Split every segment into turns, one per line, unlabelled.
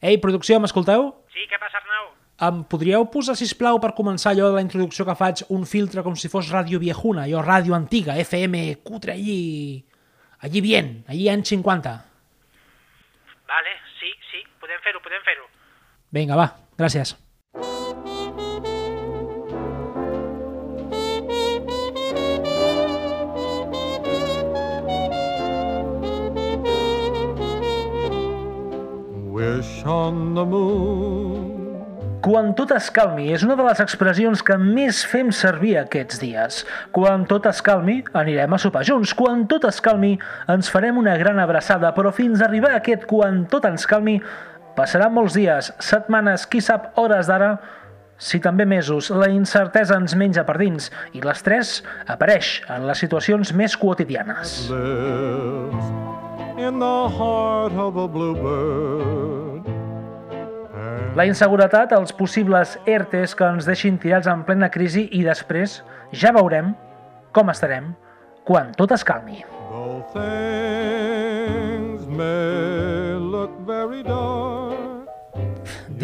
Ei, producció, m'escolteu?
Sí, què passa, Arnau?
Em podríeu posar, si plau per començar allò de la introducció que faig, un filtre com si fos ràdio viejuna, allò ràdio antiga, FM, cutre, allí... Allí bien, allí en 50.
Vale, sí, sí, podem fer-ho, podem fer-ho.
Vinga, va, gràcies.
Wish on the moon.
Quan tot es calmi és una de les expressions que més fem servir aquests dies. Quan tot es calmi, anirem a sopar junts. Quan tot es calmi, ens farem una gran abraçada, però fins a arribar a aquest quan tot ens calmi, passaran molts dies, setmanes, qui sap, hores d'ara, si també mesos, la incertesa ens menja per dins i l'estrès apareix en les situacions més quotidianes.
lives in the heart of a bluebird.
La inseguretat, els possibles ERTEs que ens deixin tirats en plena crisi i després ja veurem com estarem quan tot es calmi.
though things may look very dark,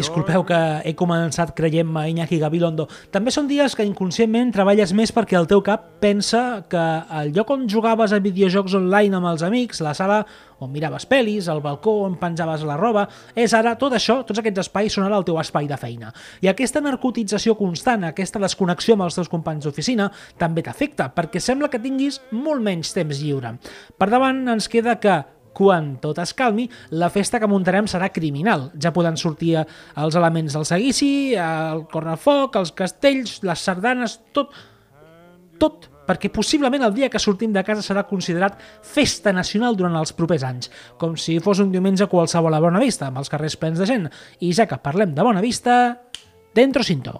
Disculpeu que he començat creient-me Iñaki Gabilondo. També són dies que inconscientment treballes més perquè el teu cap pensa que el lloc on jugaves a videojocs online amb els amics, la sala on miraves pel·lis, el balcó on penjaves la roba, és ara tot això, tots aquests espais són ara el teu espai de feina. I aquesta narcotització constant, aquesta desconnexió amb els teus companys d'oficina, també t'afecta, perquè sembla que tinguis molt menys temps lliure. Per davant ens queda que quan tot es calmi, la festa que muntarem serà criminal. Ja poden sortir eh, els elements del seguici, el correfoc, els castells, les sardanes, tot, tot, perquè possiblement el dia que sortim de casa serà considerat festa nacional durant els propers anys, com si fos un diumenge qualsevol a Bona Vista, amb els carrers plens de gent. I ja que parlem de Bona Vista, dentro cinto.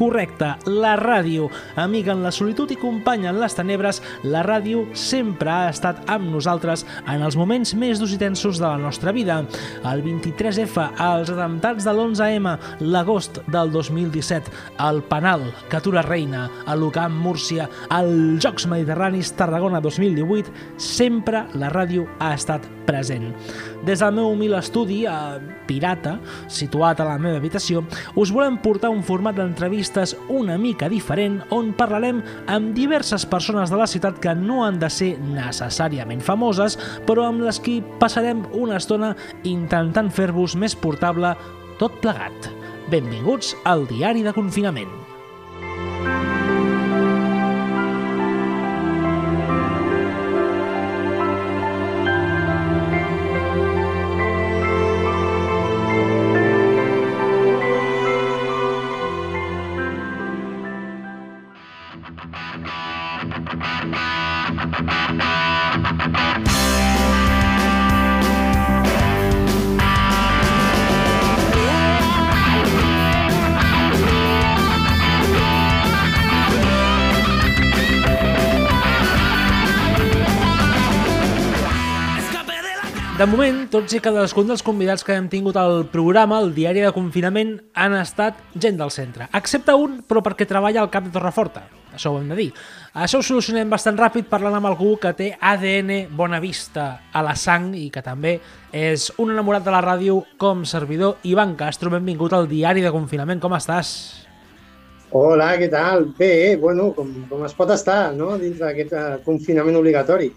Correcte, la ràdio. Amiga en la solitud i companya en les tenebres, la ràdio sempre ha estat amb nosaltres en els moments més durs i tensos de la nostra vida. El 23F, els atemptats de l'11M, l'agost del 2017, el Penal, Catura Reina, el Lucam Múrcia, els Jocs Mediterranis Tarragona 2018, sempre la ràdio ha estat present. Des del meu humil estudi, a Pirata, situat a la meva habitació, us volem portar un format d'entrevistes una mica diferent on parlarem amb diverses persones de la ciutat que no han de ser necessàriament famoses, però amb les qui passarem una estona intentant fer-vos més portable tot plegat. Benvinguts al Diari de Confinament. De moment, tots i cadascun dels convidats que hem tingut al programa, el diari de confinament, han estat gent del centre. Excepte un, però perquè treballa al cap de Torreforta. Això ho hem de dir. Això ho solucionem bastant ràpid parlant amb algú que té ADN Bona Vista a la sang i que també és un enamorat de la ràdio com servidor. Ivan Castro, benvingut al diari de confinament. Com estàs?
Hola, què tal? Bé, bueno, com, com es pot estar, no?, dins d'aquest eh, confinament obligatori.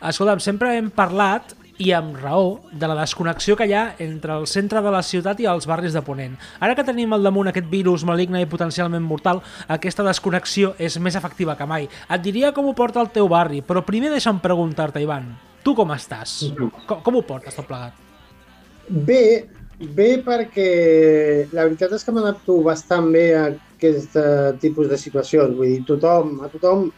Escolta'm, sempre hem parlat i amb raó, de la desconnexió que hi ha entre el centre de la ciutat i els barris de Ponent. Ara que tenim al damunt aquest virus maligne i potencialment mortal, aquesta desconnexió és més efectiva que mai. Et diria com ho porta el teu barri, però primer deixa'm preguntar-te, Ivan, tu com estàs? Com, com ho portes tot plegat?
Bé, bé perquè la veritat és que anat bastant bé aquest eh, tipus de situacions. Vull dir, tothom, a tothom,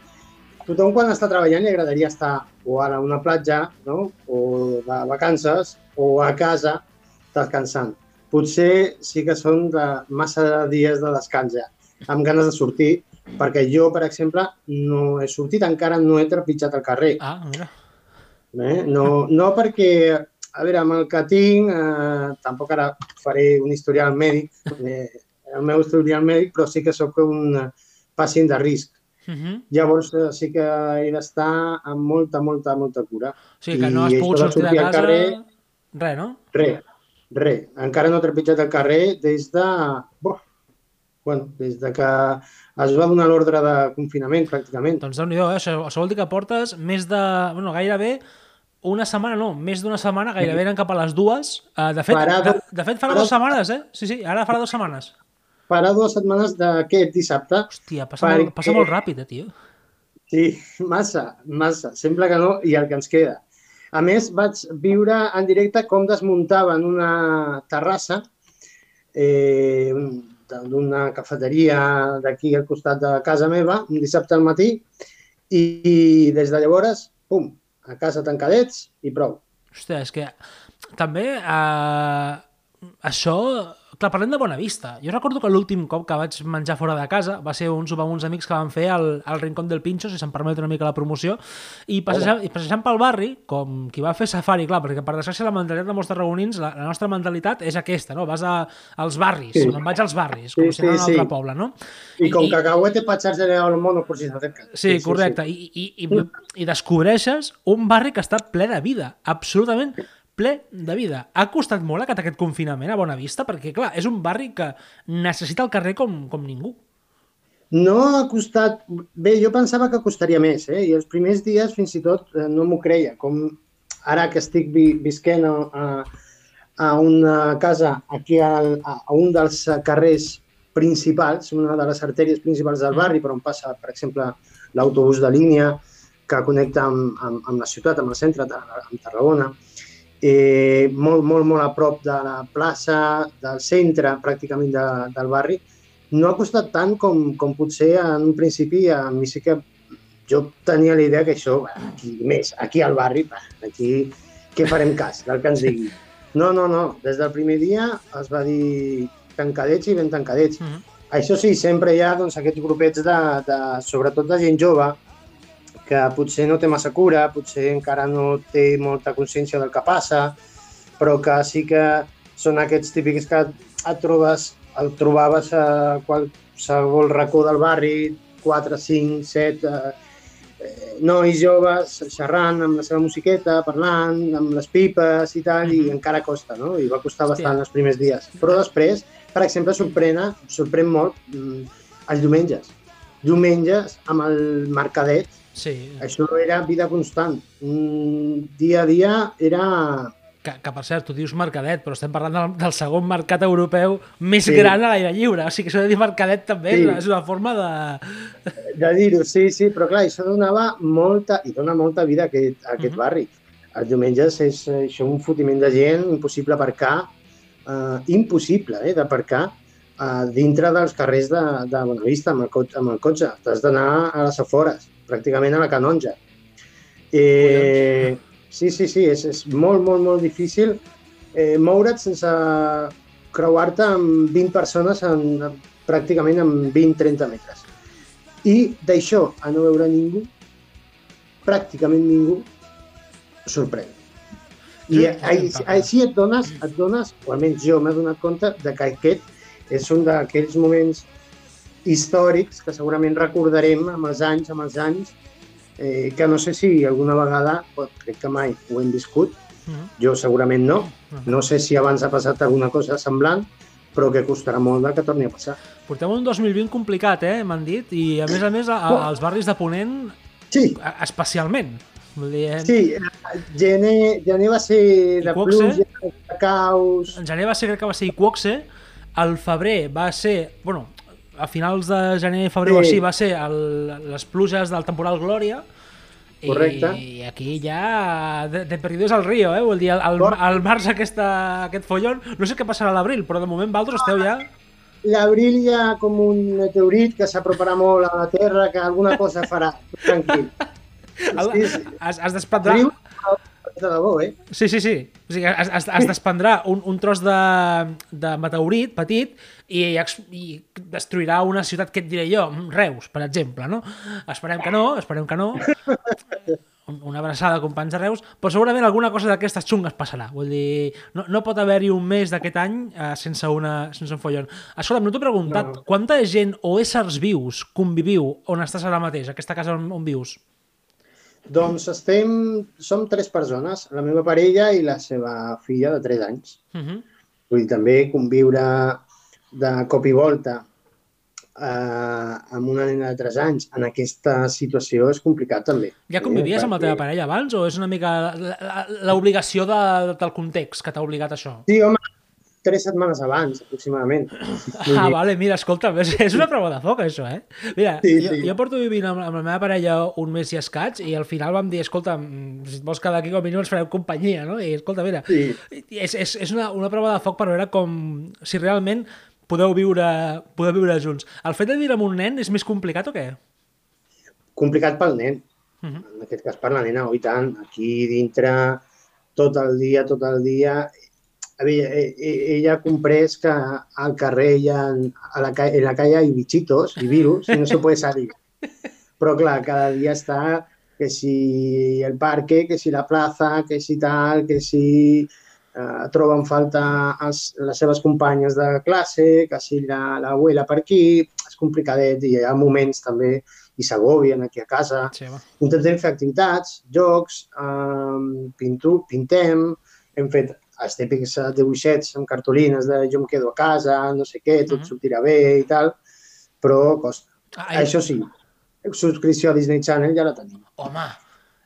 tothom quan està treballant li agradaria estar o ara a una platja, no? o de vacances, o a casa, descansant. Potser sí que són de massa dies de descans ja, amb ganes de sortir, perquè jo, per exemple, no he sortit, encara no he trepitjat el carrer.
Ah, mira.
Eh? No, no perquè, a veure, amb el que tinc, eh, tampoc ara faré un historial mèdic, eh, el meu historial mèdic, però sí que sóc un eh, pacient de risc.
Uh -huh.
Llavors eh, sí que he d'estar amb molta, molta, molta cura.
O sigui que no has
I
pogut sortir de casa...
carrer-
Res, no?
Res, res. Encara no he trepitjat el carrer des de... Buah, bueno, des de que es va donar l'ordre de confinament, pràcticament.
Doncs déu nhi eh? Això, això vol dir que portes més de... Bueno, gairebé una setmana, no, més d'una setmana, gairebé eren cap a les dues. Uh, de, fet,
Farà
de, de fet, farà
farà-
dues setmanes, eh? Sí, sí, ara farà dues setmanes.
Farà dues setmanes d'aquest dissabte.
Hòstia, passa, molt,
Perquè-
passa molt ràpid, eh, tio.
Sí, massa, massa. Sembla que no, i el que ens queda. A més, vaig viure en directe com desmuntaven una terrassa eh, un- d'una cafeteria d'aquí al costat de casa meva, un dissabte al matí, i, i des de llavors, pum, a casa tancadets i prou.
Hòstia, és que també eh, això... Clar, parlem de Bona Vista. Jo recordo que l'últim cop que vaig menjar fora de casa va ser un sopar amb uns amics que van fer al, al Rincón del Pincho, si se'm permet una mica la promoció, i passejant, i passejant pel barri, com qui va fer safari, clar, perquè per desgràcia la mentalitat de molts tarragonins, la, la nostra mentalitat és aquesta, no? Vas a, als barris,
Sí.
me'n vaig als barris, com
Sí,
si anés a un
sí,
altre
sí.
poble, no?
I com cacahuete para echarse al mono por si se acerca.
Sí, correcte. I, i, i, I descobreixes un barri que està ple de vida, absolutament ple de vida. Ha costat molt aquest, aquest confinament a Bona Vista? Perquè, clar, és un barri que necessita el carrer com, com ningú.
No ha costat... Bé, jo pensava que costaria més, eh? I els primers dies fins i tot eh, no m'ho creia. Com ara que estic vi visquent a, a, una casa aquí al, a, a un dels carrers principals, una de les artèries principals del barri, per on passa, per exemple, l'autobús de línia que connecta amb, amb, amb la ciutat, amb el centre, amb Tarragona. Eh, molt, molt, molt a prop de la plaça, del centre, pràcticament de, del barri no ha costat tant com, com potser en un principi a mi sí que jo tenia la idea que això, aquí més, aquí al barri, aquí què farem cas del que ens digui. No, no, no, des del primer dia es va dir tancadets i ben tancadets.
Mm -hmm.
Això sí, sempre hi ha doncs, aquests grupets, de, de, sobretot de gent jove, que potser no té massa cura, potser encara no té molta consciència del que passa, però que sí que són aquests típics que et trobes, el trobaves a qualsevol racó del barri, 4, 5, 7 eh, nois joves xerrant amb la seva musiqueta, parlant, amb les pipes i tal, i encara costa, no? I va costar
Hòstia.
bastant els primers dies. Però després, per exemple, sorprèn, sorprèn molt mm, els diumenges. Diumenges, amb el mercadet,
Sí,
això era vida constant. Mm, dia a dia era...
que, que per cert, tu dius mercadet, però estem parlant del, del segon mercat europeu més
Sí.
gran a l'aire lliure. O sigui que això de dir mercadet també
Sí.
és, una, forma de...
de dir-ho, sí, sí, però clar, això donava molta, i dona molta vida a aquest, a aquest
Mhm.
barri. Els diumenges és això un fotiment de gent, impossible aparcar, eh, impossible eh, d'aparcar eh, dintre dels carrers de, de Bonavista amb el, amb el cotxe. T'has d'anar a les afores, pràcticament a la canonja. Eh, sí, sí, sí, és, és molt, molt, molt difícil eh, moure't sense creuar-te amb 20 persones en, pràcticament en 20-30 metres. I d'això a no veure ningú, pràcticament ningú, sorprèn. I així et dones, et dones, o almenys jo m'he donat compte, de que aquest és un d'aquells moments històrics que segurament recordarem amb els anys, amb els anys, eh, que no sé si alguna vegada, o crec que mai ho hem viscut,
Mhm.
jo segurament no, no sé si abans ha passat alguna cosa semblant, però que costarà molt que torni a passar.
Portem un 2020 complicat, eh? M'han dit. I, a més a més, a, a, als barris de Ponent,
Sí,
especialment. Vull dir, eh,
sí, gener, gener va ser de pluja, de caos...
En gener va ser, crec que va ser Iquoxe, el febrer va ser, bueno, a finals de gener, febrer o
Sí.
així, va ser el, les pluges del temporal Glòria,
Correcte.
I aquí ja de, de perdidos al río, eh? Vull dir, al, al, març aquesta, aquest follon, no sé què passarà a l'abril, però de moment vosaltres esteu ja...
L'abril hi ha com un meteorit que s'aproparà molt a la Terra, que alguna cosa farà. Tranquil.
El, es desprendrà...
Riu, de debò, eh?
Sí, sí, sí. O sigui, es, es, es desprendrà un, un tros de, de meteorit petit i, i destruirà una ciutat que et diré jo, Reus, per exemple, no? Esperem que no, esperem que no. Un- Una abraçada, companys de Reus, però segurament alguna cosa d'aquestes xungues passarà. Vull dir, no, no pot haver-hi un mes d'aquest any eh, sense, una, sense un follon. Escolta'm, no t'he preguntat,
No.
quanta gent o éssers vius conviviu on estàs ara mateix, aquesta casa on, on vius?
Doncs estem... Som tres persones, la meva parella i la seva filla de 3 anys.
Uh -huh.
Vull dir, també conviure de cop i volta eh, amb una nena de 3 anys en aquesta situació és complicat també.
Ja convivies
Eh,
amb la teva parella abans o és una mica l'obligació de, del context que t'ha obligat això?
Sí, home, tres setmanes abans, aproximadament.
Ah, vale, mira, escolta, és, és una prova de foc, això, eh? Mira,
Sí,
jo,
sí.
jo porto vivint amb, amb la meva parella un mes i escaig i al final vam dir, escolta, mm, si et vols quedar aquí com a mínim ens farem companyia, no? I escolta, mira,
Sí.
és, és, és una, una prova de foc per veure com, si realment podeu viure, podeu viure junts. El fet de viure amb un nen és més complicat o què?
Complicat pel nen.
Mhm.
En aquest cas per la nena, oi tant. Aquí dintre, tot el dia, tot el dia... ella ha comprès que al carrer hi ha, a la, en la calle hay bichitos i virus i no se puede salir. Però clar, cada dia està que si el parque, que si la plaza, que si tal, que si eh, troben falta els, les seves companyes de classe, que si la- l'abuela per aquí, és complicadet i hi ha moments també i s'agobien aquí a casa.
Sí.
Intentem fer activitats, jocs, eh, pintu, pintem, hem fet els típics eh, dibuixets amb cartolines de jo em quedo a casa, no sé què, tot
Mhm.
sortirà bé i tal, però costa.
Ah,
Això sí, subscripció a Disney Channel ja la tenim.
Home,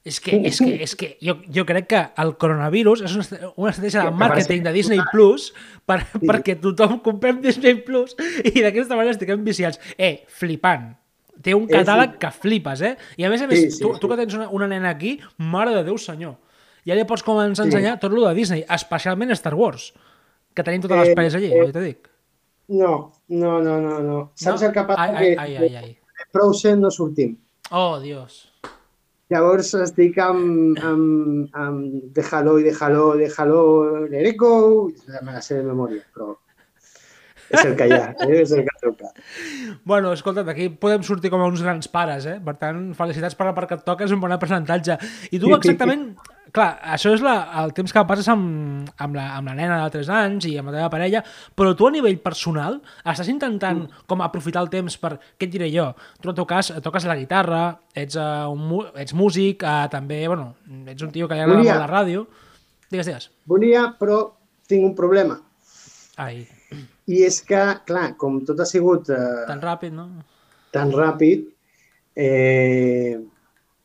és que, és que, és que jo, jo crec que el coronavirus és una, una estratègia de
Que
màrqueting de Disney Plus per, perquè tothom comprem Disney Plus i d'aquesta manera estiguem viciats. Eh, flipant. Té un
És
catàleg que flipes, eh? I a més a més,
Sí, sí,
tu,
sí.
tu que tens una, una nena aquí, mare de Déu senyor, ja li pots començar a
Sí.
ensenyar tot lo de Disney, especialment Star Wars, que tenim totes les
Eh,
pel·lis allí,
eh,
ja t'ho dic.
No, no, no, no, no. Saps
no?
el que passa?
Ai,
que
ai, ai, ai.
de Frozen no sortim.
Oh, Dios.
Llavors estic amb, amb, amb déjalo i déjalo, déjalo, let it go, me la sé de memòria, però és el que hi ha, eh? és el que toca.
Bueno, escolta't, aquí podem sortir com a uns grans pares, eh? Per tant, felicitats per la part que et toca, és un bon aprenentatge. I tu exactament... Clar, això és la, el temps que passes amb, amb, la, amb la nena de 3 anys i amb la teva parella, però tu a nivell personal estàs intentant com aprofitar el temps per... Què et diré jo? Tu en el teu cas toques la guitarra, ets, uh, un, ets músic, uh, també, bueno, ets un tio que li agrada
Volia-
molt la ràdio. Digues, digues.
Volia, però tinc un problema.
Ai,
I és que, clar, com tot ha sigut eh,
tan ràpid, no?
tan ràpid, eh,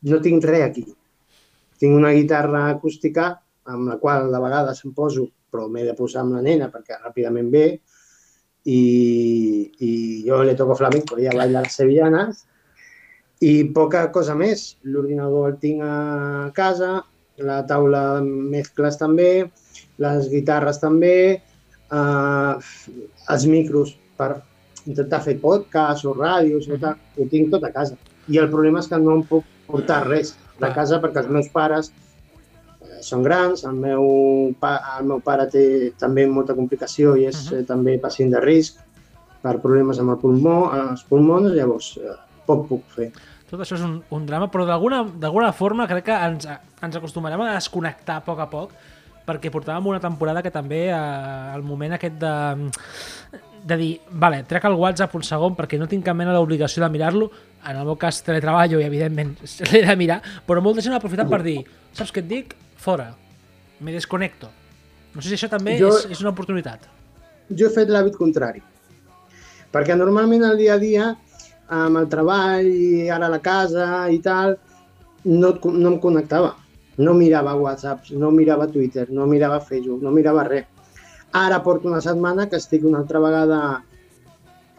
no tinc res aquí. Tinc una guitarra acústica amb la qual de vegades em poso, però m'he de posar amb la nena perquè ràpidament ve, i, i jo le toco flamenco, ella baila les sevillanes, i poca cosa més. L'ordinador el tinc a casa, la taula de mescles també, les guitarres també, eh, els micros per intentar fer podcast o ràdios o ho tinc tot a casa. I el problema és que no em puc portar res de casa perquè els meus pares eh, són grans, el meu, pa, el meu pare té també molta complicació i és
Mhm.
uh -huh. eh, també pacient de risc per problemes amb el pulmó, els pulmons, llavors eh, poc puc fer.
Tot això és un, un drama, però d'alguna forma crec que ens, ens acostumarem a desconnectar a poc a poc perquè portàvem una temporada que també eh, el moment aquest de, de dir, vale, trec el WhatsApp un segon perquè no tinc cap mena d'obligació de mirar-lo, en el meu cas teletreballo i evidentment l'he de mirar, però molta gent ha aprofitat per dir, saps què et dic? Fora, me desconnecto. No sé si això també
Jo-
és, és una oportunitat.
Jo he fet l'hàbit contrari. Perquè normalment el dia a dia, amb el treball i ara la casa i tal, no, no em connectava. No mirava WhatsApp, no mirava Twitter, no mirava Facebook, no mirava res. Ara porto una setmana que estic una altra vegada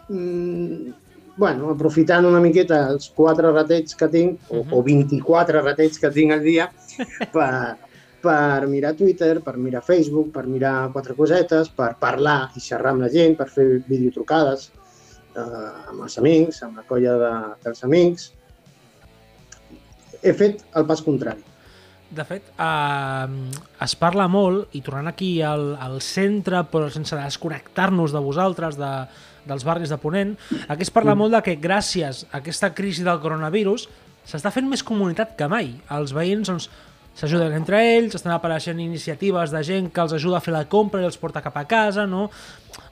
mm, bueno, aprofitant una miqueta els quatre ratets que tinc, o, o 24 ratets que tinc al dia, per, per mirar Twitter, per mirar Facebook, per mirar quatre cosetes, per parlar i xerrar amb la gent, per fer videotrucades eh, amb els amics, amb la colla de, dels amics. He fet el pas contrari.
de fet, eh, es parla molt, i tornant aquí al, al centre, però sense desconnectar-nos de vosaltres, de, dels barris de Ponent, aquí es parla molt de que gràcies a aquesta crisi del coronavirus s'està fent més comunitat que mai. Els veïns doncs, s'ajuden entre ells, estan apareixent iniciatives de gent que els ajuda a fer la compra i els porta cap a casa, no?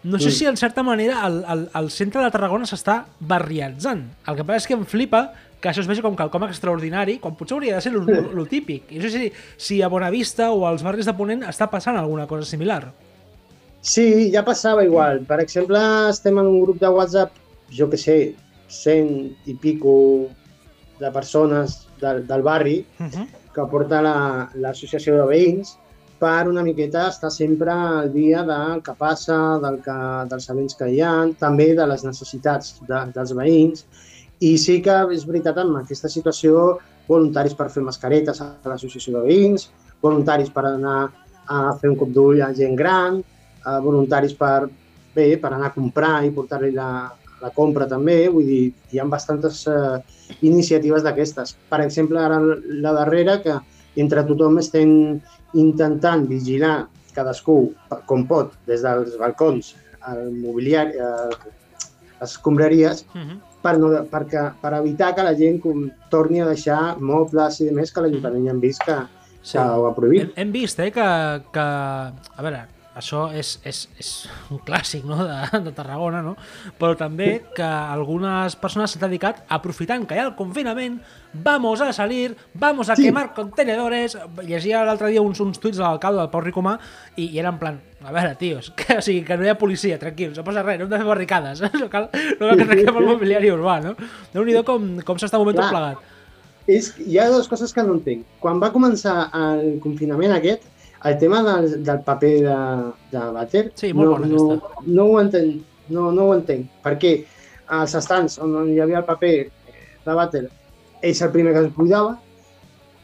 No sé si, en certa manera, el, el, el centre de Tarragona s'està barriatzant. El que passa és que em flipa que això es vegi com quelcom extraordinari, quan potser hauria de ser lo, lo, lo típic. I no sé si, si a Bonavista o als barris de Ponent està passant alguna cosa similar.
Sí, ja passava igual. Per exemple, estem en un grup de WhatsApp, jo que sé, 100 i pico de persones del, del barri,
Uh -huh.
que porta la- l'associació de veïns per una miqueta estar sempre al dia del que passa, del que, dels events que hi ha, també de les necessitats de, dels veïns. I sí que és veritat, amb aquesta situació, voluntaris per fer mascaretes a l'associació de veïns, voluntaris per anar a fer un cop d'ull a gent gran, eh, voluntaris per, bé, per anar a comprar i portar-li la, la compra també, vull dir, hi ha bastantes eh, iniciatives d'aquestes. Per exemple, ara la darrera, que entre tothom estem intentant vigilar cadascú com pot, des dels balcons, al mobiliari, a les escombraries,
Uh -huh.
per, no, perquè, per evitar que la gent com, torni a deixar mobles i demés que l'Ajuntament ja hem vist que,
Sí.
que ho ha prohibit.
Hem, hem vist, eh, que, que... A veure, això és, és, és un clàssic no? de, de Tarragona, no? però també que algunes persones s'han dedicat, aprofitant que hi ha el confinament, vamos a salir, vamos a
Sí.
quemar contenedores... Llegia l'altre dia uns, uns tuits de l'alcalde del Pau Ricomà i, i era en plan, a veure, tios, que, o sigui, que no hi ha policia, tranquils, no passa res, no hem de fer barricades, no cal, no cal que trenquem el mobiliari urbà, no? Déu-n'hi-do com, com s'està movent tot plegat.
És, hi ha dues coses que no entenc. Quan va començar el confinament aquest, el tema del, del paper de, de vàter,
Sí,
no,
bona
no,
aquesta.
no, ho entenc, no, no ho entenc. Perquè als estants on hi havia el paper de vàter, és el primer que es buidava,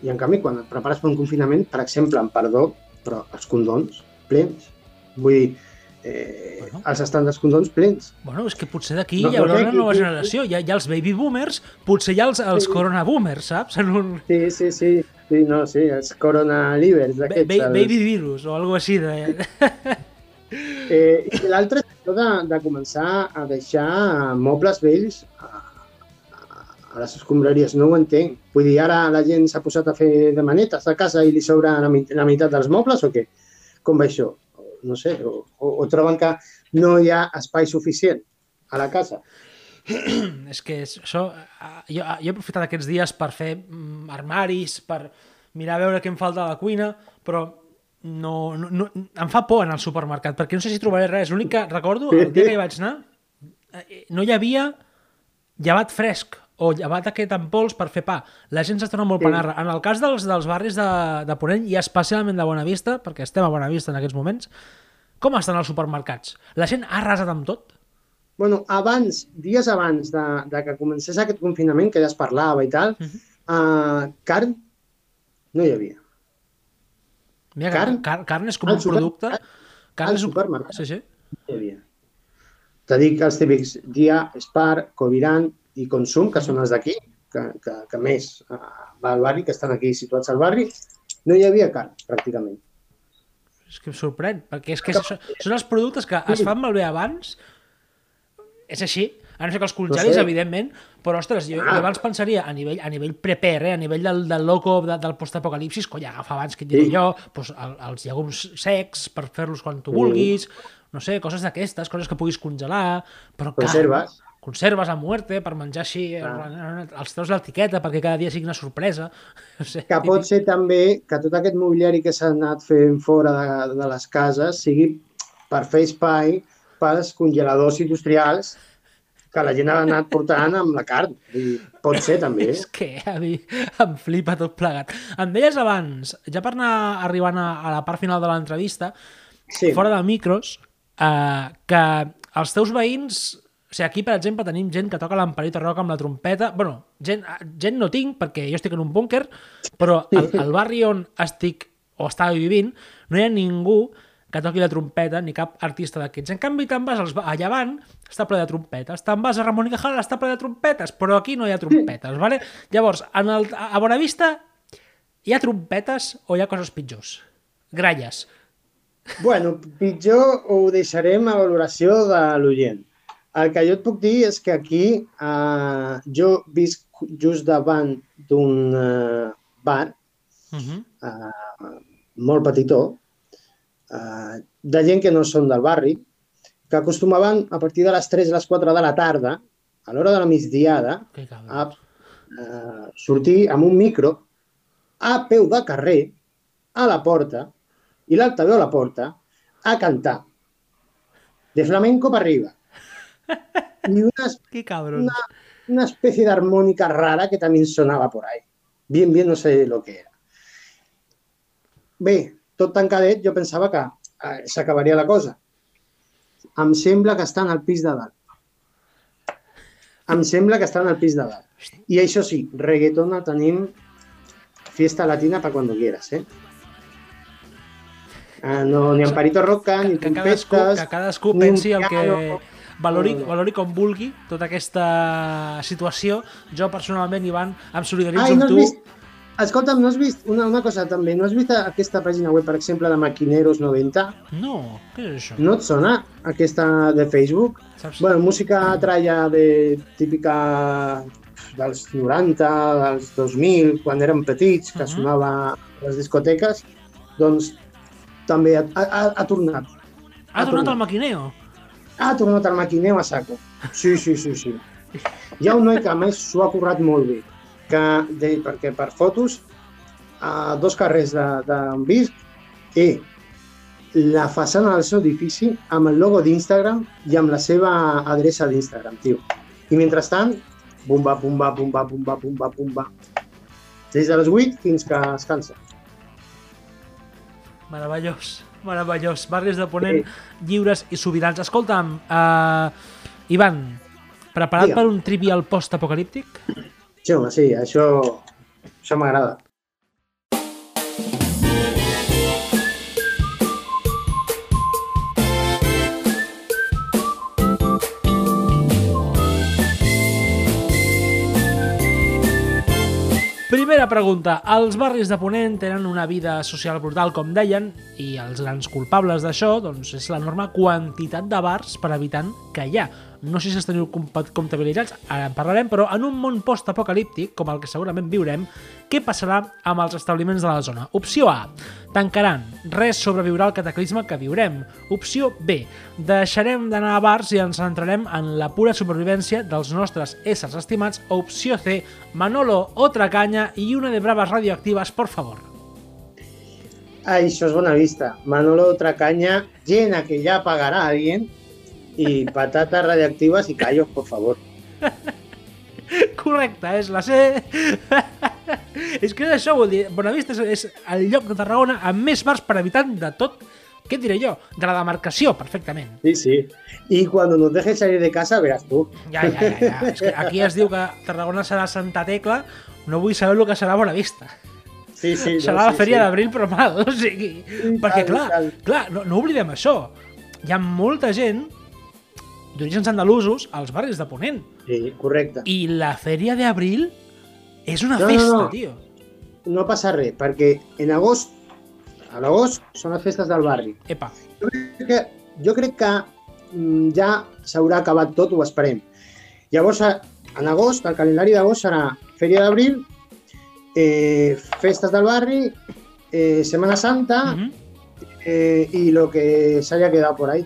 i en canvi quan et prepares per un confinament, per exemple, amb perdó, però els condons plens. Vull dir, eh,
Bueno.
els dels condons plens.
Bueno, és que potser d'aquí
No,
hi haurà
no,
una nova generació. Hi ha, hi ha els baby boomers, potser hi ha els, els
Sí.
corona boomers, saps? En un
Sí, sí, sí. Sí, no, sí, els coronalivers
ba ba baby virus o alguna així. De...
Eh, I l'altre és això de, de començar a deixar mobles vells a, a, a les escombraries. No ho entenc. Vull dir, ara la gent s'ha posat a fer de manetes a casa i li sobra la, mit- la meitat dels mobles o què? Com va això? No sé, o, o, o troben que no hi ha espai suficient a la casa.
és que és, això... eh, Jo, jo he aprofitat aquests dies per fer mm, armaris, per mirar a veure què em falta a la cuina, però no, no, no, em fa por anar al supermercat, perquè no sé si trobaré res. L'únic que recordo, el dia que hi vaig anar, eh, no hi havia llevat fresc o llevat aquest en pols per fer pa. La gent s'està molt panarra. En el cas dels, dels barris de, de Ponent i especialment de Bonavista, perquè estem a Bonavista en aquests moments, com estan els supermercats? La gent ha arrasat amb tot?
Bueno, abans, dies abans de, de que comencés aquest confinament, que ja es parlava i tal, uh. -huh. carn no hi havia.
Mira,
Carn?
car, carn és com un
super-
producte... Carn és un...
supermercat.
Sí, sí.
No hi havia. Te dic els típics Dia, Spar, Coviran i Consum, que són els d'aquí, que, que, que més uh, va al barri, que estan aquí situats al barri, no hi havia carn, pràcticament.
És que em sorprèn, perquè és que són, són els productes que es fan malbé abans, és així, a no ser que els congelis,
sé.
evidentment, però, ostres, jo,
Ah.
jo abans pensaria a nivell, a nivell prepper, eh, a nivell del, del loco de, del postapocalipsis, coi, agafa abans, que et diré
Sí.
jo, doncs, el, els llegums secs per fer-los quan tu
Sí.
vulguis, no sé, coses d'aquestes, coses que puguis congelar, però
Conserves.
conserves a muerte per menjar així,
Ah.
els treus l'etiqueta perquè cada dia sigui una sorpresa. No sé,
Que pot ser també que tot aquest mobiliari que s'ha anat fent fora de, de les cases sigui per fer espai pels congeladors industrials que la gent ha anat portant amb la carn. Dir, pot ser també.
És que a mi em flipa tot plegat. Em deies abans, ja per anar arribant a, a la part final de l'entrevista,
Sí.
fora de micros, eh, que els teus veïns... O sigui, aquí, per exemple, tenim gent que toca l'emperita roca amb la trompeta. bueno, gent, gent no tinc, perquè jo estic en un búnquer, però al, al barri on estic o estava vivint, no hi ha ningú que toqui la trompeta, ni cap artista d'aquests. En canvi, te'n vas als, a Llevant, està ple de trompetes. Te'n vas a Ramon i Cajal, està ple de trompetes, però aquí no hi ha trompetes, vale? Llavors, en el, a Bonavista Hi ha trompetes o hi ha coses pitjors? Gralles.
Bueno, pitjor ho deixarem a valoració de l'oient. El que jo et puc dir és que aquí eh, jo visc just davant d'un eh, bar
Uh -huh.
eh, molt petitó, eh, de gent que no són del barri, que acostumaven a partir de les 3 i les 4 de la tarda, a l'hora de la migdiada, a eh, sortir amb un micro a peu de carrer, a la porta, i l'altaveu a la porta, a cantar. De flamenco para arriba. Y una,
cabrons.
una, una especie de armónica rara que también sonaba por ahí. Bien, bien, no sé lo que era. Bé, tot tancadet, jo pensava que eh, s'acabaria la cosa. Em sembla que estan al pis de dalt. Em sembla que estan al pis de dalt. I això sí, reggaetona tenim fiesta latina para cuando quieras, ¿eh? Ah, no, ni Amparito Roca, ni
que cadascú,
trompetes,
que cadascú pensi el que valori,
No,
valori com vulgui tota aquesta situació. Jo personalment, Ivan, em solidaritzo
Ai, no
amb tu.
vist... Escolta'm, no has vist una, una cosa també, no has vist aquesta pàgina web, per exemple, de Maquineros 90?
No, què és això?
No et sona aquesta de Facebook?
Saps?
Bueno, música tralla de típica dels 90, dels 2000, quan érem petits, que
Mhm.
sonava a les discoteques, doncs també ha, ha, ha tornat.
ha tornat al maquineo.
Ha tornat al maquineu a saco. Sí, sí, sí, sí. Hi ha un noi que a més s'ho ha currat molt bé, que, de, perquè per fotos a dos carrers d'on de, visc i la façana del seu edifici amb el logo d'Instagram i amb la seva adreça d'Instagram, tio. I mentrestant, bumba, bumba, bumba, bumba, bumba, bumba. Des de les 8 fins que es cansa.
Meravellós, meravellós. Barris de Ponent lliures i sobirans. Escolta'm, uh, Ivan, preparat
Digue'm.
per un trivial post-apocalíptic?
Sí, home, sí, això, això m'agrada.
Primera pregunta. Els barris de Ponent tenen una vida social brutal, com deien, i els grans culpables d'això doncs, és l'enorme quantitat de bars per habitant que hi ha. No sé si els teniu comptabilitzats, ara en parlarem, però en un món post-apocalíptic, com el que segurament viurem, què passarà amb els establiments de la zona? Opció A. Tancaran. Res sobreviurà al cataclisme que viurem. Opció B. Deixarem d'anar a bars i ens centrarem en la pura supervivència dels nostres éssers estimats. Opció C. Manolo, otra caña y una de bravas radioactivas, por favor.
Ay, això és bona vista. Manolo Tracaña, llena que ya pagará alguien. Y patatas radiactivas y callos, por favor.
Correcte, és la C. és que això, vol dir, Bonavista és, és el lloc de Tarragona amb més bars per habitant de tot, què et diré jo, de la demarcació, perfectament.
Sí, sí. Y cuando nos dejes salir de casa, verás tú.
Ja, ja, ja, ja. És que aquí es diu que Tarragona serà Santa Tecla, no vull saber el que serà Bonavista.
Sí, sí.
serà la fèria d'abril, però mal, o sigui... perquè,
tal,
clar, clar no, no oblidem això. Hi ha molta gent d'orígens andalusos als barris de Ponent.
Sí, correcte.
I la fèria d'abril és una
No, no,
festa,
no.
tio.
No passa res, perquè en agost, a l'agost, són les festes del barri.
Epa,
Jo crec que, jo crec que mm, ja s'haurà acabat tot, ho esperem. Llavors, a- en agost, el calendari d'agost serà Fèria d'Abril, eh, festes del barri, eh, Setmana Santa
mhm.
eh, i lo que s'haya quedat por ahí.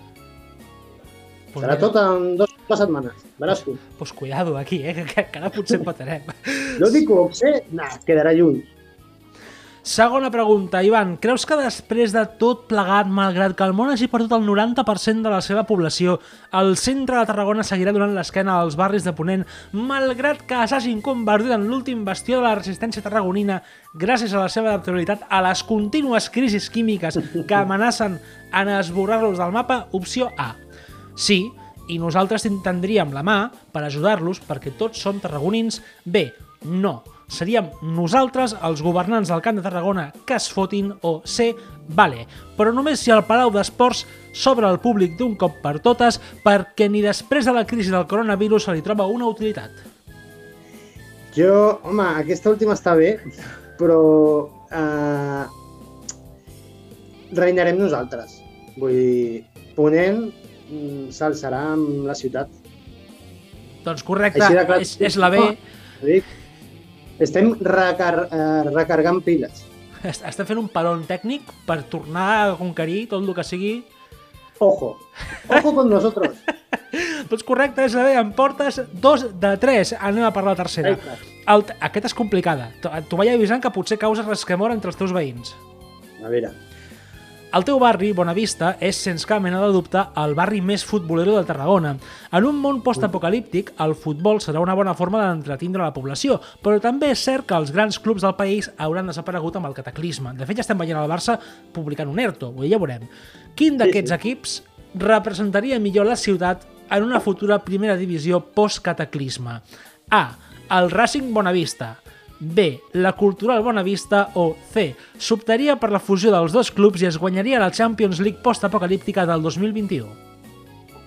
Serà tot en dos, dues setmanes, veràs tu.
Pues cuidado aquí, eh, que, que ara potser empatarem.
No dic que sé, nah, quedarà lluny.
Segona pregunta, Ivan. Creus que després de tot plegat, malgrat que el món hagi perdut el 90% de la seva població, el centre de Tarragona seguirà donant l'esquena als barris de Ponent, malgrat que s'hagin convertit en l'últim bastió de la resistència tarragonina gràcies a la seva adaptabilitat a les contínues crisis químiques que amenacen en esborrar-los del mapa? Opció A. Sí, i nosaltres tindríem la mà per ajudar-los perquè tots som tarragonins. B. No. Seríem nosaltres, els governants del Camp de Tarragona, que es fotin, o C. Vale, però només si el Palau d'Esports s'obre al públic d'un cop per totes perquè ni després de la crisi del coronavirus se li troba una utilitat.
Jo, home, aquesta última està bé, però eh, renyarem nosaltres. Vull dir, Ponent s'alçarà amb la ciutat.
Doncs correcte,
clar.
és, és la B.
Dic, estem recar eh, recargant piles.
Est- Estem fent un peron tècnic per tornar a conquerir tot el que sigui.
Ojo, ojo con nosotros.
Doncs correcte, és la B. Em portes dos de tres. Anem a per la tercera. El, aquest és complicada. T'ho vaig avisant que potser causa resquemor entre els teus veïns.
A veure,
El teu barri, Bonavista, és, sense cap mena de dubte, el barri més futbolero de Tarragona. En un món postapocalíptic, el futbol serà una bona forma d'entretindre la població, però també és cert que els grans clubs del país hauran desaparegut amb el cataclisme. De fet, ja estem veient el Barça publicant un ERTO, ja veurem. Quin d'aquests
sí.
equips representaria millor la ciutat en una futura primera divisió post-cataclisme? A. El Racing Bonavista. B. La Cultural Bonavista o C. S'optaria per la fusió dels dos clubs i es guanyaria la Champions League postapocalíptica del 2021.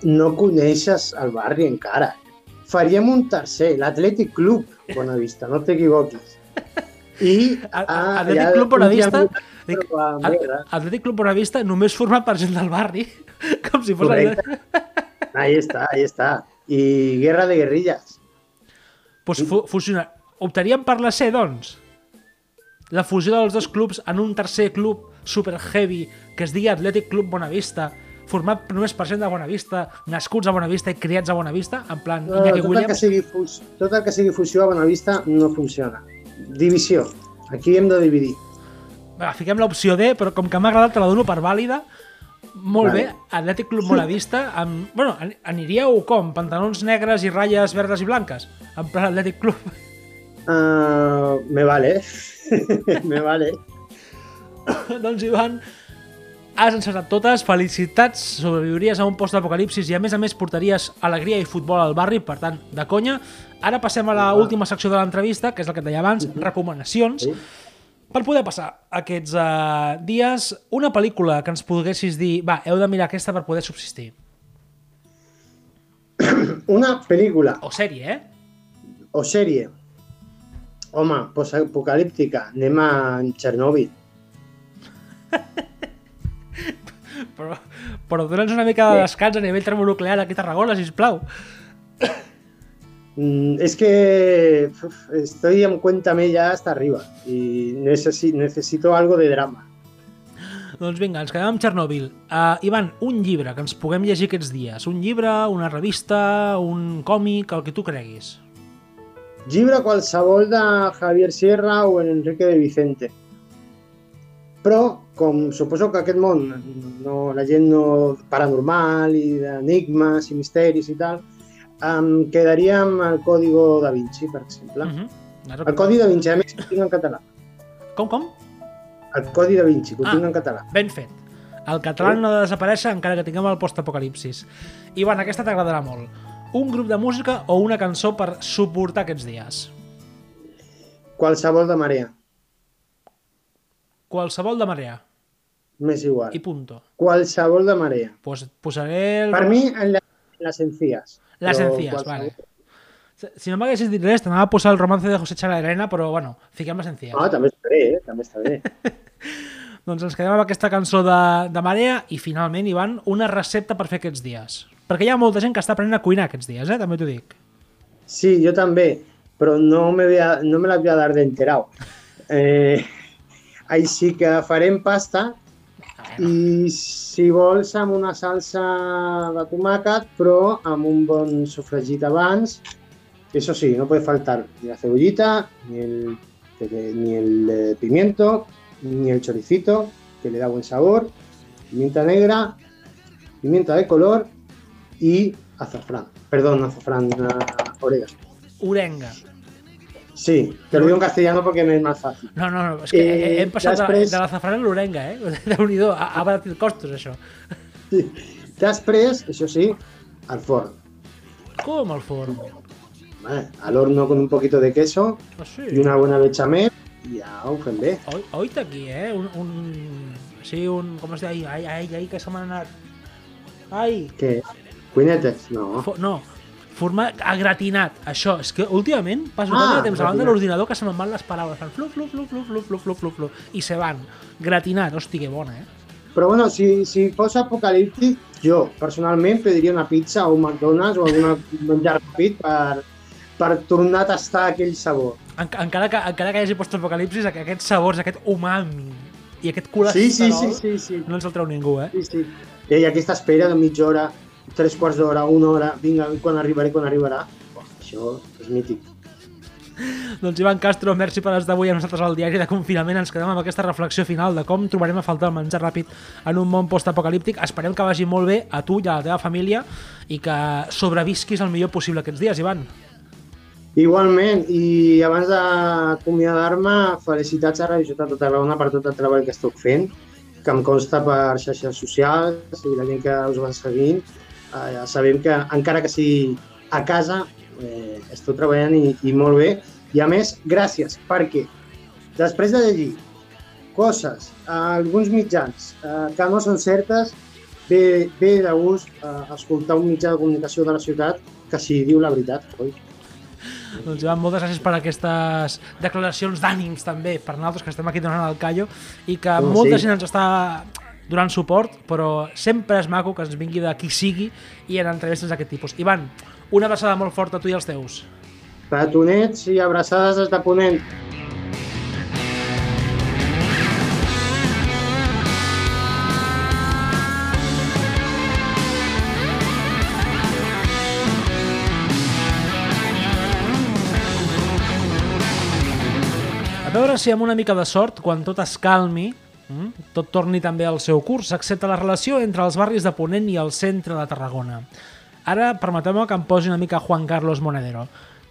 no coneixes el barri encara. Faríem un tercer, l'Atlètic Club Bonavista, no t'equivoquis. I... Ah,
Atlètic Club Bonavista,
un triangular,
dic,
però a
At-
negre.
Atlètic Club Bonavista només format per gent del barri, com si fos...
Correcte. Ahí està, ahí està. I Guerra de Guerrillas.
Pues fu fusionar. Optaríem per la C, doncs? La fusió dels dos clubs en un tercer club super heavy que es digui Atlètic Club Bonavista, format només per gent de Bonavista, nascuts a Bonavista i criats a Bonavista, en plan
No,
Iñaki
tot, el que
Williams.
sigui tot el que sigui fusió a Bonavista no funciona. Divisió. Aquí hem de dividir.
Va, fiquem l'opció D, però com que m'ha agradat te la dono per vàlida. Molt
Vale.
bé, Atlètic Club Bonavista, amb... Bueno, an- aniríeu com? Pantalons negres i ratlles verdes i blanques? En plan Atlètic Club.
Uh, me vale. me vale.
doncs, Ivan, has encertat totes. Felicitats, sobreviuries a un post-apocalipsis i, a més a més, portaries alegria i futbol al barri, per tant, de conya. Ara passem a la
Va.
última secció de l'entrevista, que és el que et deia abans, recomanacions.
Sí.
Per poder passar aquests uh, dies, una pel·lícula que ens poguessis dir va, heu de mirar aquesta per poder subsistir.
Una pel·lícula
O sèrie, eh?
o sèrie. Home, postapocalíptica. Anem a Txernòbil.
Però, però dona'ns una mica de descans a nivell termonuclear aquí a Tarragona, sisplau.
Mm, es que uf, estoy en cuéntame ya hasta arriba y necesi- necesito algo de drama.
Doncs vinga, ens quedem amb Txernòbil. Uh, Ivan, un llibre que ens puguem llegir aquests dies. Un llibre, una revista, un còmic, el que tu creguis.
Llibre qualsevol de Javier Sierra o en Enrique de Vicente. Però, com suposo que aquest món, no, la gent no paranormal i d'enigmes i misteris i tal, em quedaria amb el Código da Vinci, per exemple.
Uh -huh.
El Codi da Vinci, a més, ho tinc en català.
Com, com?
El Codi da Vinci, que ho
Ah.
tinc en català.
Ben fet. El català no ha de desaparèixer encara que tinguem el postapocalipsis. Ivan, aquesta t'agradarà molt. Un grup de música o una cançó per suportar aquests dies?
Qualsevol de marea,
Qualsevol de marea.
m'és igual.
I punto.
Qualsevol de marea.
Pues posaré... El...
Per mi, en la, encías.
Les
Però
encías,
qualsevol-
vale. Si no m'haguessis dit res, t'anava a posar el romance de José Chalarena, però bueno, fiquem les encías.
Ah, també està bé, eh? també està bé.
Doncs ens quedem amb aquesta cançó de, de Marea i finalment, Ivan, una recepta per fer aquests dies. Perquè hi ha molta gent que està aprenent a cuinar aquests dies, eh? també t'ho dic.
Sí, jo també, però no me, a, no me las voy a dar de enterado. Eh, així que farem pasta i si vols amb una salsa de tomàquet, però amb un bon sofregit abans. Eso sí, no puede faltar ni la cebollita, ni el, ni el eh, pimiento, ni el choricito, que le da buen sabor, pimienta negra, pimienta de color y azafrán. Perdón, azafrán, ah, orégano.
Orenga.
Sí, te lo digo en castellano porque me es más fácil.
No, no, no, és que
Eh,
eh, hem passat
després-
de, de l'azafrán a l'orenga, eh? Déu-n'hi-do, ha, ha baratit costos, això.
Després, això sí, al forn.
Com al forn?
Vale, al horno con un poquito de queso
Ah, sí?
y una buena bechamel i ja ho fem bé.
Oi, oita aquí, eh? Un, un... Sí, un... Com es diu? Ai, ai, ai, ai que se m'ha anat... Ai,
Què? Cuinetes? No.
fo, no. Formar a gratinat, això. És que últimament passo
Ah,
tant de temps davant de l'ordinador que se me'n van les paraules. Fan flu, flu, flu, flu, flu, flu, flu, flu, flu, i se van. Gratinat, hosti, que bona, eh?
Però bueno, si, si fos apocalíptic, jo personalment pediria una pizza o un McDonald's o alguna menjar ràpid per, per tornar a tastar aquell sabor.
En, encara, que, encara que hi hagi post-apocalipsis, aqu- aquests sabors, aquest umami i aquest
Sí,
colesterol,
sí, sí, sí, sí.
no ens el treu ningú, eh?
sí, sí. I aquesta espera de mitja hora, tres quarts d'hora, una hora, vinga, quan arribaré, quan arribarà. Buah, això és mític.
Doncs Ivan Castro, merci per estar avui amb nosaltres al diari de confinament. Ens quedem amb aquesta reflexió final de com trobarem a faltar el menjar ràpid en un món postapocalíptic. Esperem que vagi molt bé a tu i a la teva família i que sobrevisquis el millor possible aquests dies, Ivan.
Igualment, i abans d'acomiadar-me, felicitats a Radio Ciutat de Tarragona per tot el treball que esteu fent, que em consta per xarxes socials i la gent que us va seguint. Eh, sabem que, encara que sigui a casa, eh, esteu treballant i, i molt bé. I a més, gràcies, perquè després de llegir coses a alguns mitjans eh, que no són certes, ve, ve de gust eh, escoltar un mitjà de comunicació de la ciutat que si diu la veritat, oi?
Doncs Ivan, moltes gràcies per aquestes declaracions d'ànims també per nosaltres que estem aquí donant el callo i que
Oh,
molta
sí.
gent ens està donant suport, però sempre és maco que ens vingui de qui sigui i en entrevistes d'aquest tipus. Ivan, una abraçada molt forta a tu i als teus.
Petonets i abraçades des de Ponent.
A veure si amb una mica de sort, quan tot es calmi, tot torni també al seu curs, s'accepta la relació entre els barris de Ponent i el centre de Tarragona. Ara permeteu-me que em posi una mica Juan Carlos Monedero.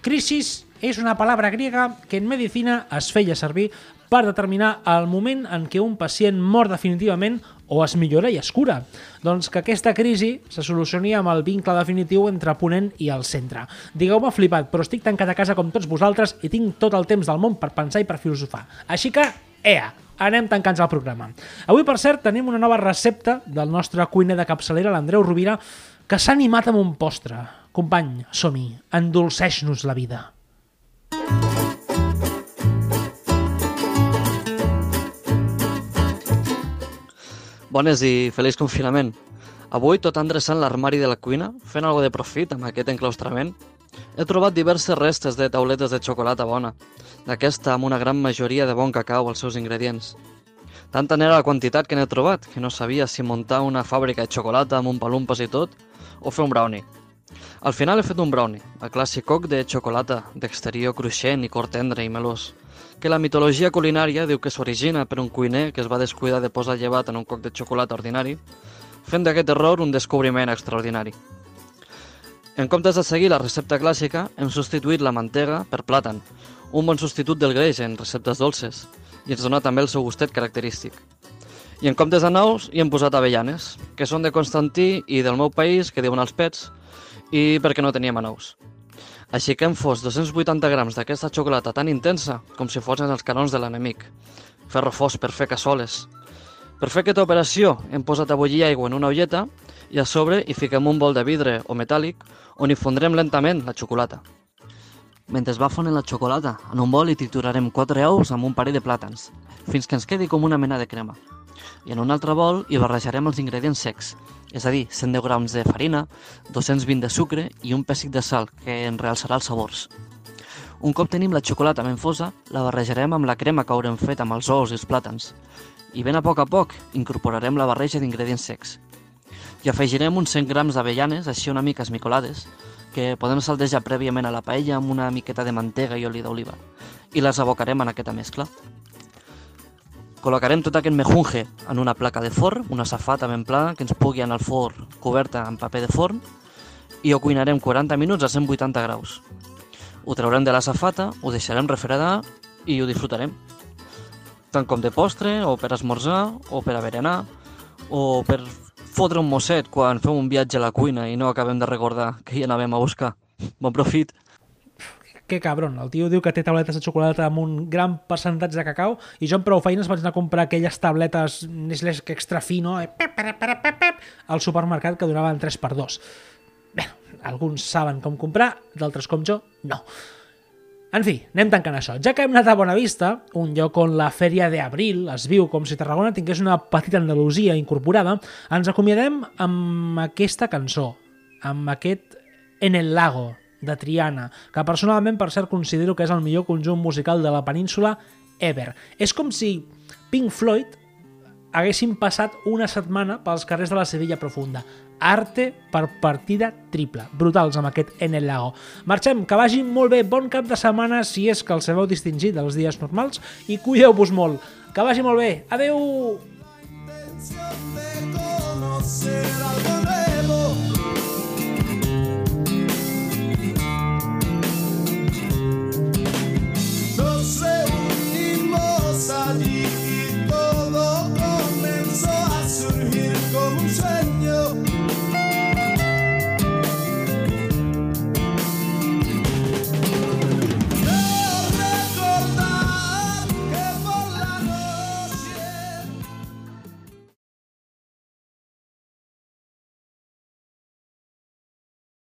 Crisis és una paraula griega que en medicina es feia servir per determinar el moment en què un pacient mor definitivament o es millora i es cura. Doncs que aquesta crisi se solucioni amb el vincle definitiu entre Ponent i el centre. Digueu-me flipat, però estic tancat a casa com tots vosaltres i tinc tot el temps del món per pensar i per filosofar. Així que, ea, anem tancant el programa. Avui, per cert, tenim una nova recepta del nostre cuiner de capçalera, l'Andreu Rovira, que s'ha animat amb un postre. Company, som-hi, endolceix-nos la vida.
Bones i feliç confinament. Avui, tot endreçant l'armari de la cuina, fent algo de profit amb aquest enclaustrament, he trobat diverses restes de tauletes de xocolata bona, d'aquesta amb una gran majoria de bon cacau als seus ingredients. Tanta n'era la quantitat que n'he trobat que no sabia si muntar una fàbrica de xocolata amb un palumpas i tot o fer un brownie. Al final he fet un brownie, el clàssic coc de xocolata, d'exterior cruixent i cor tendre i melós, que la mitologia culinària diu que s'origina per un cuiner que es va descuidar de posar llevat en un coc de xocolata ordinari, fent d'aquest error un descobriment extraordinari. En comptes de seguir la recepta clàssica, hem substituït la mantega per plàtan, un bon substitut del greix en receptes dolces, i ens dona també el seu gustet característic. I en comptes de nous hi hem posat avellanes, que són de Constantí i del meu país, que diuen els pets, i perquè no teníem nous. Així que hem fos 280 grams d'aquesta xocolata tan intensa com si fossin els canons de l'enemic. Ferro fos per fer cassoles. Per fer aquesta operació hem posat a bullir aigua en una olleta i a sobre hi fiquem un bol de vidre o metàl·lic on hi fondrem lentament la xocolata. Mentre es va fonent la xocolata, en un bol hi triturarem 4 ous amb un parell de plàtans, fins que ens quedi com una mena de crema. I en un altre bol hi barrejarem els ingredients secs, és a dir, 110 grams de farina, 220 de sucre i un pèssic de sal, que en realçarà els sabors. Un cop tenim la xocolata ben fosa, la barrejarem amb la crema que haurem fet amb els ous i els plàtans. I ben a poc a poc incorporarem la barreja d'ingredients secs. I afegirem uns 100 grams d'avellanes, així una mica esmicolades, que podem saldejar prèviament a la paella amb una miqueta de mantega i oli d'oliva. I les abocarem en aquesta mescla. Col·locarem tot aquest mejunge en una placa de forn, una safata ben plana que ens pugui anar al forn coberta amb paper de forn i ho cuinarem 40 minuts a 180 graus. Ho traurem de la safata, ho deixarem refredar i ho disfrutarem. Tant com de postre, o per esmorzar, o per a berenar, o per fotre un mosset quan fem un viatge a la cuina i no acabem de recordar que hi anàvem a buscar. Bon profit!
Que cabron, el tio diu que té tabletes de xocolata amb un gran percentatge de cacau i jo amb prou feines vaig anar a comprar aquelles tabletes Nestlé extra fino eh, pep, pep, pep, pep, al supermercat que donaven 3 per 2. Bé, alguns saben com comprar, d'altres com jo, no. En fi, anem tancant això. Ja que hem anat a Bonavista, un lloc on la fèria d'Abril es viu com si Tarragona tingués una petita Andalusia incorporada, ens acomiadem amb aquesta cançó, amb aquest En el lago, de Triana, que personalment, per cert, considero que és el millor conjunt musical de la península ever. És com si Pink Floyd haguessin passat una setmana pels carrers de la Sevilla profunda. Arte per partida triple. Brutals amb aquest En el Lago. Marxem, que vagi molt bé, bon cap de setmana, si és que el sabeu distingir dels dies normals, i cuideu-vos molt. Que vagi molt bé. Adeu!
nuevo.